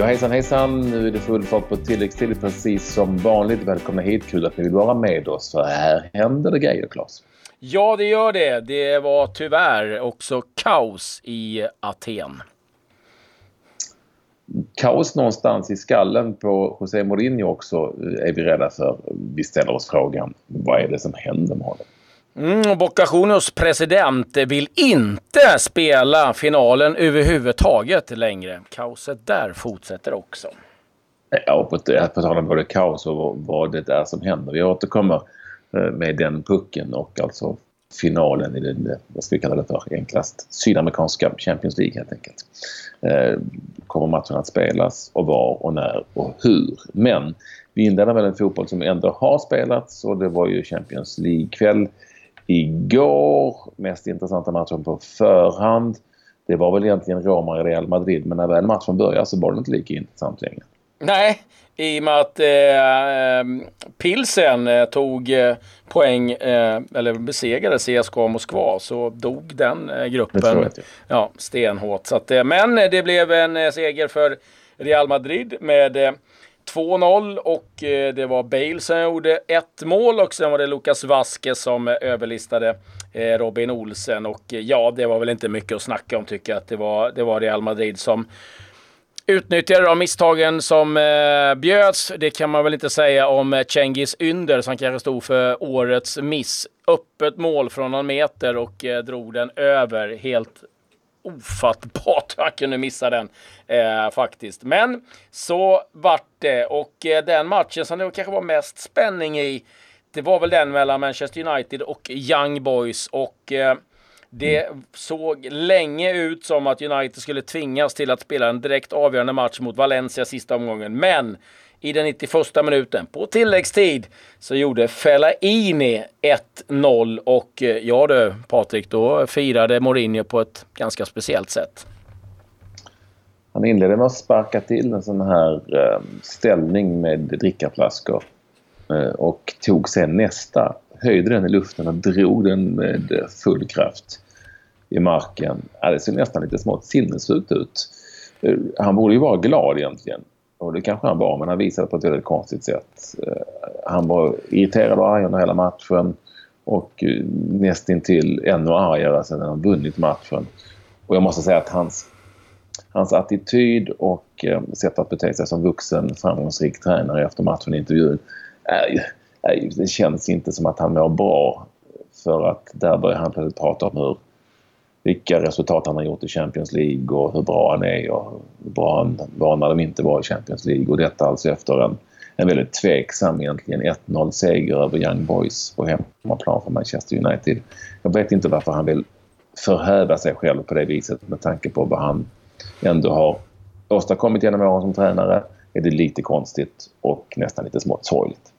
Ja, hejsan hejsan! Nu är det full fart på tilläggstid precis som vanligt. Välkomna hit! Kul att ni vill vara med oss för här händer det grejer, Claes. Ja, det gör det. Det var tyvärr också kaos i Aten. Kaos någonstans i skallen på José Mourinho också är vi rädda för. Vi ställer oss frågan, vad är det som händer med honom? Mm, Boca Juniors president vill inte spela finalen överhuvudtaget längre. Kaoset där fortsätter också. Ja, på, på tal om både kaos och vad det är som händer. Vi återkommer eh, med den pucken och alltså finalen i den, eh, vad ska vi kalla det för, enklast sydamerikanska Champions League helt enkelt. Eh, kommer matchen att spelas och var och när och hur. Men vi inleder med en fotboll som ändå har spelats och det var ju Champions League-kväll igår. Mest intressanta matchen på förhand. Det var väl egentligen Roma-Real Madrid men när väl matchen började så var det inte lika intressant längre. Nej, i och med att eh, Pilsen eh, tog eh, poäng, eh, eller besegrade CSKA Moskva, så dog den eh, gruppen ja, stenhårt. Så att, eh, men det blev en seger för Real Madrid med 2-0 och eh, det var Bale som gjorde ett mål och sen var det Lucas Vasquez som överlistade eh, Robin Olsen. Och eh, ja, det var väl inte mycket att snacka om tycker jag. Att det var, det var Real Madrid som utnyttjade de misstagen som eh, bjöds. Det kan man väl inte säga om Cengiz Ynder som kanske stod för årets miss. Öppet mål från någon meter och eh, drog den över. Helt ofattbart att han kunde missa den eh, faktiskt. Men så vart det och eh, den matchen som det kanske var mest spänning i det var väl den mellan Manchester United och Young Boys och eh, det såg länge ut som att United skulle tvingas till att spela en direkt avgörande match mot Valencia sista omgången. Men i den 91 minuten på tilläggstid så gjorde Fellaini 1-0 och eh, ja du Patrik, då firade Mourinho på ett ganska speciellt sätt. Han inledde med att sparka till en sån här eh, ställning med drickaflaskor eh, och tog sen nästa höjde den i luften och drog den med full kraft i marken. det ser nästan lite smått sinnessjukt ut. Han borde ju vara glad egentligen. Och det kanske han var, men han visade på ett väldigt konstigt sätt. Eh, han var irriterad och arg under hela matchen och eh, nästintill ännu argare sen när han vunnit matchen. Och jag måste säga att hans, hans attityd och eh, sätt att bete sig som vuxen framgångsrik tränare efter matchen i intervjun är, det känns inte som att han mår bra. För att där börjar han plötsligt prata om hur, vilka resultat han har gjort i Champions League och hur bra han är och hur bra han var när de inte var i Champions League. Och detta alltså efter en, en väldigt tveksam egentligen 1-0 seger över Young Boys på hemmaplan för Manchester United. Jag vet inte varför han vill förhäva sig själv på det viset med tanke på vad han ändå har åstadkommit genom åren som tränare. Är det lite konstigt och nästan lite smått sorgligt.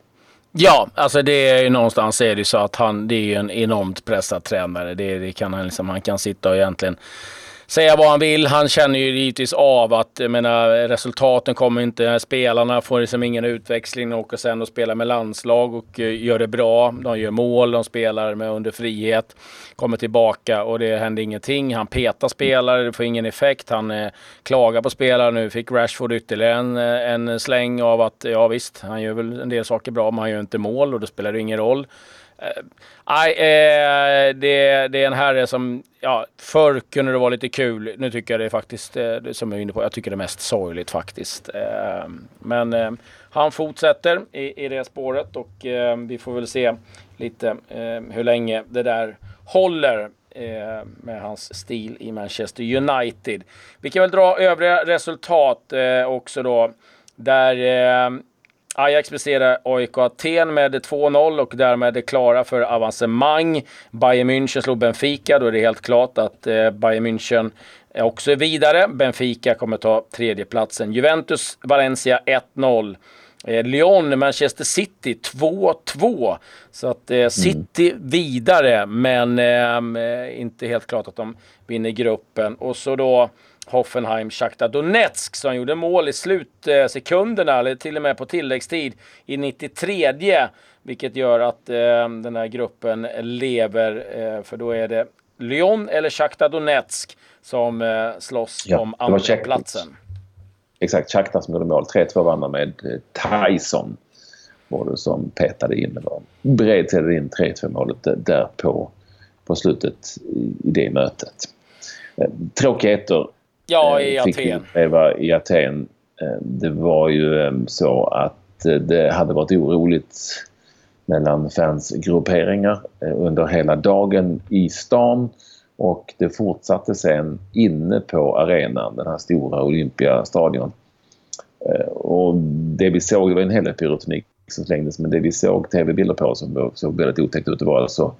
Ja, alltså det är ju någonstans är det så att han, det är ju en enormt pressad tränare. Det, det kan han liksom, han kan sitta och egentligen säga vad han vill. Han känner ju givetvis av att jag menar, resultaten kommer inte. Spelarna får liksom ingen utväxling De åker sen och spelar med landslag och eh, gör det bra. De gör mål, de spelar med under frihet. Kommer tillbaka och det händer ingenting. Han petar spelare, det får ingen effekt. Han eh, klagar på spelare. Nu fick Rashford ytterligare en, eh, en släng av att ja visst, han gör väl en del saker bra, men han gör inte mål och då spelar det ingen roll. Eh, nej, eh, det, det, är en herre som, ja, förr kunde det vara lite kul. Nu tycker jag det är faktiskt, eh, som jag är inne på, jag tycker det är mest sorgligt faktiskt. Eh, men eh, han fortsätter i, i det spåret och eh, vi får väl se lite eh, hur länge det där håller eh, med hans stil i Manchester United. Vi kan väl dra övriga resultat också då. Där Ajax bestred AIK Aten med 2-0 och därmed är klara för avancemang. Bayern München slog Benfica. Då är det helt klart att eh, Bayern München också är vidare. Benfica kommer ta tredjeplatsen. Juventus Valencia 1-0. Eh, Lyon, Manchester City 2-2. Så att eh, City mm. vidare, men eh, inte helt klart att de vinner gruppen. Och så då Hoffenheim Shakhtar Donetsk som gjorde mål i slutsekunderna, eller till och med på tilläggstid i 93 vilket gör att eh, den här gruppen lever, eh, för då är det Lyon eller Shakhtar Donetsk som eh, slåss ja, om andra platsen. exakt. Shakhtar som gjorde mål. 3-2 vann med Tyson. Var det som petade in, eller bredsedde in 3-2 målet där på, på slutet i det mötet. Tråkigheter Ja, i Aten. Eva, i Aten. Det var ju så att det hade varit oroligt mellan fansgrupperingar under hela dagen i stan och det fortsatte sen inne på arenan, den här stora Olympiastadion. Och det vi såg, det var en hel del pyroteknik som slängdes, men det vi såg tv-bilder på som såg väldigt otäckt ut, det var alltså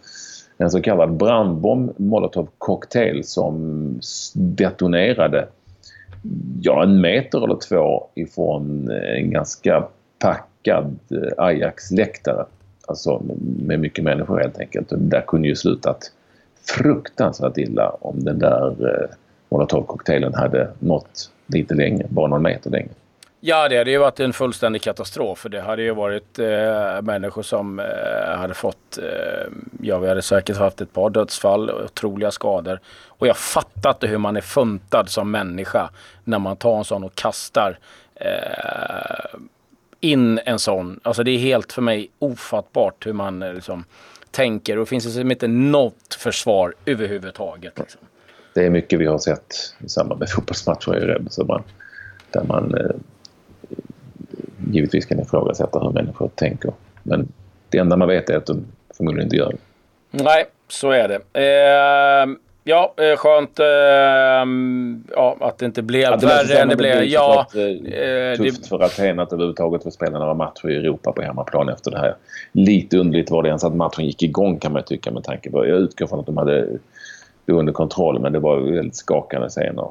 en så kallad brandbomb, molotov cocktail som detonerade ja, en meter eller två ifrån eh, en ganska packad eh, Ajax-läktare. Alltså med mycket människor helt enkelt. Och det där kunde ju slutat fruktansvärt illa om den där eh, molotovcocktailen hade nått lite längre, bara någon meter längre. Ja, det hade ju varit en fullständig katastrof. För det hade ju varit eh, människor som eh, hade fått... Eh, ja, vi hade säkert haft ett par dödsfall och otroliga skador. Och jag fattar inte hur man är funtad som människa när man tar en sån och kastar eh, in en sån. Alltså det är helt för mig ofattbart hur man eh, liksom tänker. Och det finns liksom inte något försvar överhuvudtaget. Liksom. Det är mycket vi har sett i samband med fotbollsmatcher i Rebbe. där man eh, givetvis kan ifrågasätta hur människor tänker. Men det enda man vet är att de förmodligen inte gör det. Nej, så är det. Eh, ja, eh, skönt eh, ja, att det inte blev att det värre än det blev. Ja, det eh, tufft det... för Aten att överhuvudtaget få spela några matcher i Europa på hemmaplan efter det här. Lite underligt var det ens att matchen gick igång kan man tycka med tanke på... Jag utgår från att de hade det under kontroll men det var väldigt skakande scener.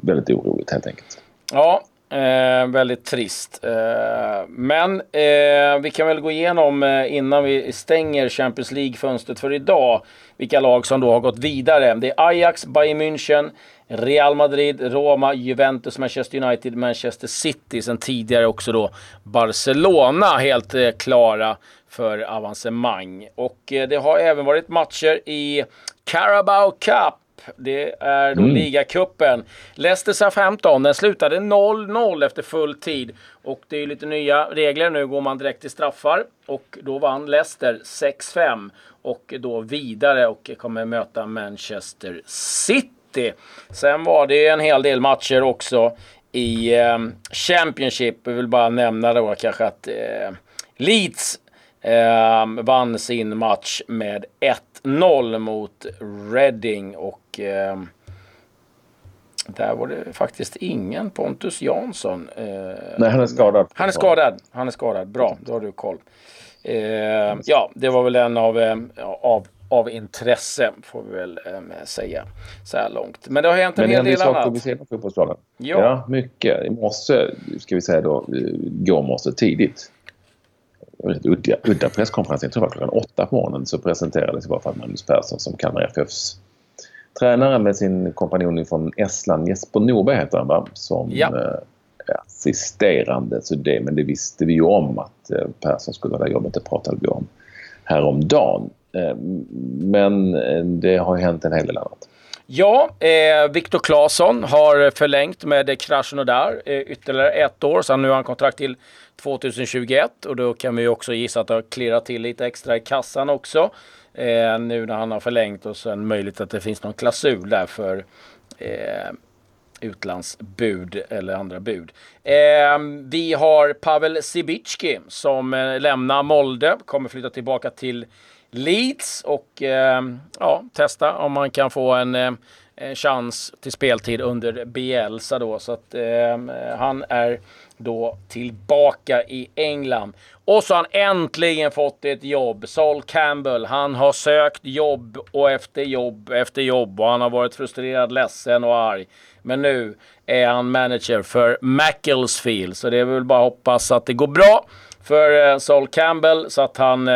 Väldigt oroligt helt enkelt. Ja, Eh, väldigt trist. Eh, men eh, vi kan väl gå igenom eh, innan vi stänger Champions League-fönstret för idag. Vilka lag som då har gått vidare. Det är Ajax, Bayern München, Real Madrid, Roma, Juventus, Manchester United, Manchester City. Sen tidigare också då Barcelona helt eh, klara för avancemang. Och eh, det har även varit matcher i Carabao Cup det är då mm. ligacupen. Leicester Southampton, den slutade 0-0 efter full tid. Och det är lite nya regler. Nu går man direkt till straffar. Och då vann Leicester 6-5. Och då vidare och kommer möta Manchester City. Sen var det en hel del matcher också i eh, Championship. Jag vill bara nämna då kanske att eh, Leeds eh, vann sin match med 1-0 mot Reading och eh, där var det faktiskt ingen Pontus Jansson. Eh, Nej, han är skadad. Han är skadad. Han är skadad. Bra, då har du koll. Eh, ja, det var väl en av, eh, av, av intresse får vi väl eh, säga så här långt. Men det har hänt en hel del annat. Men det på fotbollsplanen. Ja. ja, mycket. I morse, ska vi säga då, går morse tidigt udda, udda presskonferens. Jag tror det var klockan åtta på morgonen så presenterades i varje fall Magnus Persson som Kalmar FFs tränare med sin kompanjon från Estland. Jesper Norberg heter han va? Som ja. eh, assisterande. Så det, men det visste vi ju om att eh, Persson skulle ha jobbet. Det pratade vi om häromdagen. Eh, men eh, det har hänt en hel del annat. Ja, eh, Viktor Claesson har förlängt med Krasnodar eh, ytterligare ett år. Så nu har han kontrakt till 2021 och då kan vi också gissa att det har klirrat till lite extra i kassan också. Eh, nu när han har förlängt och sen möjligt att det finns någon klausul där för eh, utlandsbud eller andra bud. Eh, vi har Pavel Sibicki som eh, lämnar Molde, kommer flytta tillbaka till Leeds och ehm, ja, testa om man kan få en, eh, en chans till speltid under Bielsa då. Så att eh, han är då tillbaka i England. Och så har han äntligen fått ett jobb. Sol Campbell, han har sökt jobb och efter jobb efter jobb och han har varit frustrerad, ledsen och arg. Men nu är han manager för Macclesfield, så det är väl bara att hoppas att det går bra för Sol Campbell så att han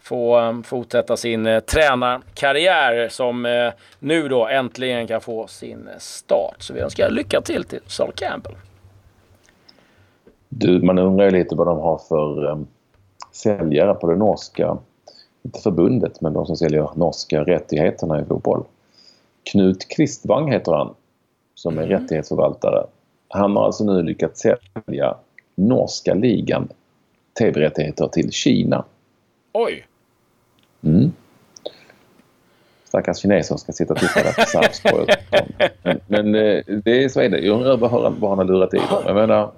få um, fortsätta sin tränarkarriär som nu då äntligen kan få sin start. Så vi önskar lycka till till Saul Campbell. Du, man undrar ju lite vad de har för säljare på det norska, inte förbundet, men de som säljer norska rättigheterna i fotboll. Knut Kristvang heter han, som är mm. rättighetsförvaltare. Han har alltså nu lyckats sälja norska ligan tv-rättigheter till Kina. Oj! Mm. Stackars kineser ska sitta och titta där på Sarpsborg. Men, men eh, det är, så är det. Jag undrar vad han har lurat i dem. Jag menar,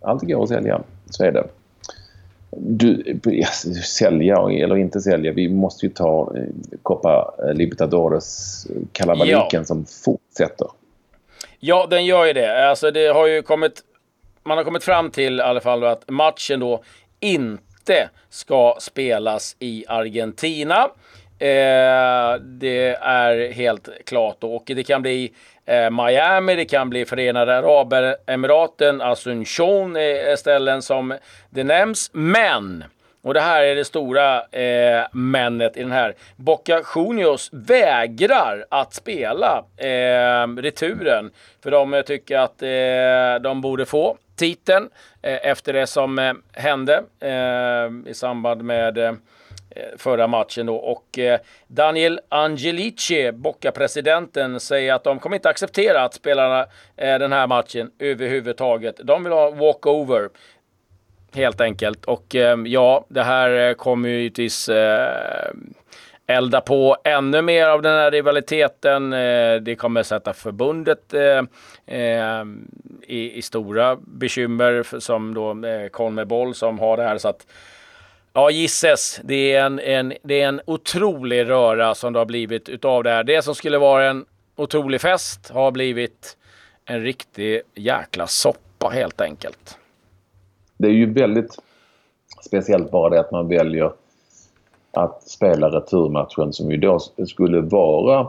allt går att sälja. Så är det. Du, sälja eller inte sälja. Vi måste ju ta eh, Copa Libertadores kalabaliken ja. som fortsätter. Ja, den gör ju det. Alltså det har ju kommit... Man har kommit fram till i alla fall att matchen då inte ska spelas i Argentina. Eh, det är helt klart då. och det kan bli eh, Miami, det kan bli Förenade Arabemiraten, Asunción är ställen som det nämns. Men och det här är det stora eh, männet i den här. Boca Juniors vägrar att spela eh, returen. För de eh, tycker att eh, de borde få titeln eh, efter det som eh, hände eh, i samband med Eh, förra matchen då. Och eh, Daniel Angelici, Bocca-presidenten, säger att de kommer inte acceptera att spelarna eh, den här matchen överhuvudtaget. De vill ha walkover. Helt enkelt. Och ehm, ja, det här eh, kommer ju givetvis eh, elda på ännu mer av den här rivaliteten. Eh, det kommer sätta förbundet ehm, i, stora bekymmer som då Conmebol som har det här. så att Ja, gisses. Det är en, en, det är en otrolig röra som det har blivit utav det här. Det som skulle vara en otrolig fest har blivit en riktig jäkla soppa helt enkelt. Det är ju väldigt speciellt bara det att man väljer att spela returmatchen som ju då skulle vara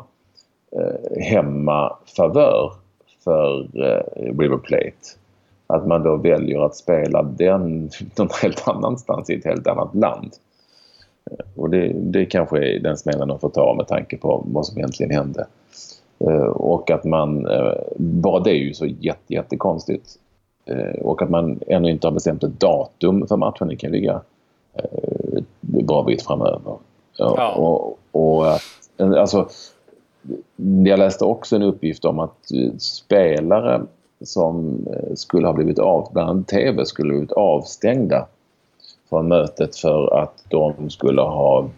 eh, hemmafavör för eh, River Plate att man då väljer att spela den någon helt annanstans i ett helt annat land. Eh, och det, det kanske är den smällen de får ta med tanke på vad som egentligen hände. Eh, och att man, eh, bara det är ju så jätte, jättekonstigt. Eh, och att man ännu inte har bestämt ett datum för matchen. Det kan ligga ett bra bit framöver. Ja. Och, och alltså, jag läste också en uppgift om att spelare som eh, skulle ha blivit av, bland annat TV skulle ha blivit avstängda från mötet för att de skulle ha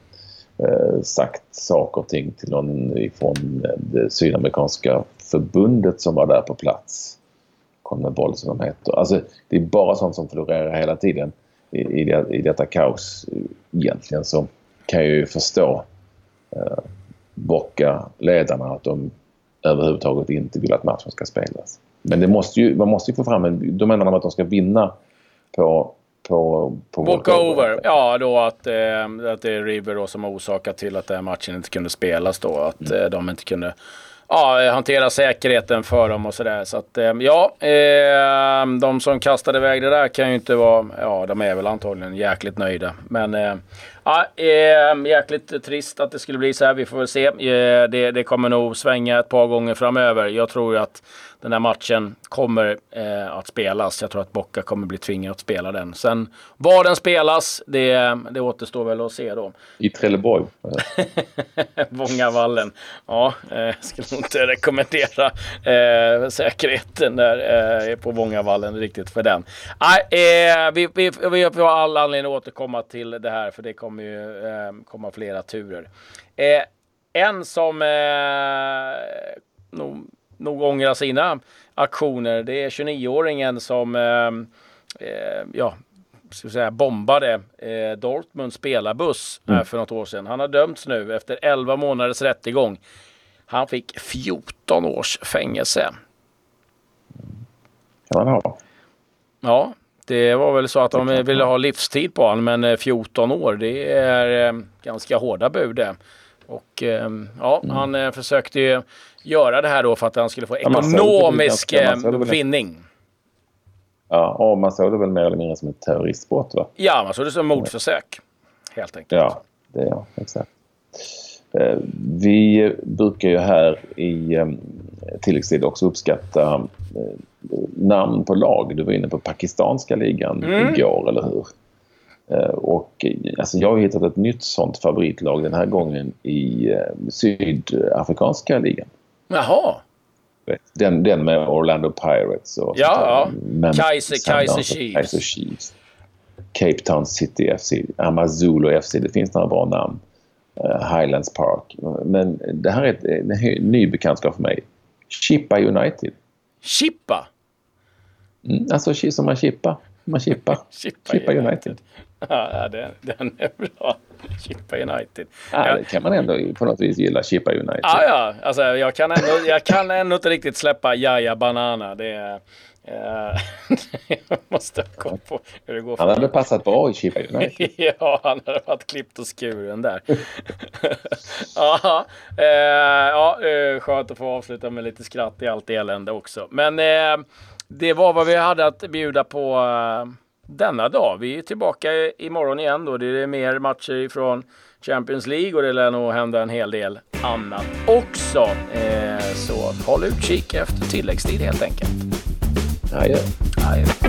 eh, sagt saker och ting till någon från det sydamerikanska förbundet som var där på plats. Conmebol som de heter. Alltså, det är bara sånt som florerar hela tiden i, i, det, i detta kaos. Egentligen så kan jag ju förstå eh, Bocca-ledarna att de överhuvudtaget inte vill att matchen ska spelas. Men det måste ju, man måste ju få fram en... Då menar de att de ska vinna på på, på walkover. Ja, då att, eh, att det är River då som har orsakat till att den matchen inte kunde spelas då. Att mm. eh, de inte kunde ja, eh, hantera säkerheten för dem och sådär. Så att eh, ja, eh, de som kastade iväg det där kan ju inte vara, ja de är väl antagligen jäkligt nöjda. Men ja, jäkligt trist att det skulle bli så här. Vi får väl se. Det, det kommer nog svänga ett par gånger framöver. Jag tror att den här matchen kommer eh, att spelas. Jag tror att Bocca kommer bli tvingad att spela den. Sen var den spelas, det, det återstår väl att se då. I Trelleborg? Vångavallen. Ja, eh, skulle inte rekommendera eh, säkerheten där eh, på Vångavallen riktigt för den. Eh, vi, vi, vi har all anledning att återkomma till det här för det kommer ju eh, komma flera turer. Eh, en som nog nog ångra sina aktioner. Det är 29-åringen som eh, eh, ja, ska säga, bombade eh, Dortmunds spelarbuss mm. för något år sedan. Han har dömts nu efter 11 månaders rättegång. Han fick 14 års fängelse. ha. Ja, det var väl så att de ville ha livstid på honom, men 14 eh, år, det är eh, ganska hårda bud det. Och ja, mm. han försökte ju göra det här då för att han skulle få ekonomisk ja, vinning. Ja, och man såg det väl mer eller mindre som ett terroristbrott va? Ja, man såg det som mordförsök. Helt enkelt. Ja, det är ja, exakt. Eh, vi brukar ju här i eh, tilläggstid också uppskatta eh, namn på lag. Du var inne på pakistanska ligan mm. igår, eller hur? Och alltså jag har hittat ett nytt sånt favoritlag den här gången i sydafrikanska ligan. Jaha. Den, den med Orlando Pirates och ja, ja. Kaiser, Kaiser Chiefs. Kaiser Chiefs. Cape Town City FC, Amazulu FC. Det finns några bra namn. Highlands Park. Men det här är ett, en ny bekantskap för mig. Chippa United. Chippa? Mm, alltså som man chippar. Man chippar. Chippa, Chippa United. United. Ja, den, den är bra. Chippa United. Ja, det kan man ändå på något vis gilla. Chippa United. Ja, ja. Alltså, jag, kan ändå, jag kan ändå inte riktigt släppa Jaja Banana. Det är... Uh, jag måste komma på hur det går. Han hade passat bra i Chippa United. ja, han hade varit klippt och skuren där. Uh, ja, uh, skönt att få avsluta med lite skratt i allt elände också. Men uh, det var vad vi hade att bjuda på denna dag. Vi är tillbaka imorgon igen då. Det är mer matcher från Champions League och det lär nog hända en hel del annat också. Eh, så håll utkik efter tilläggstid helt enkelt. Adjö. Adjö.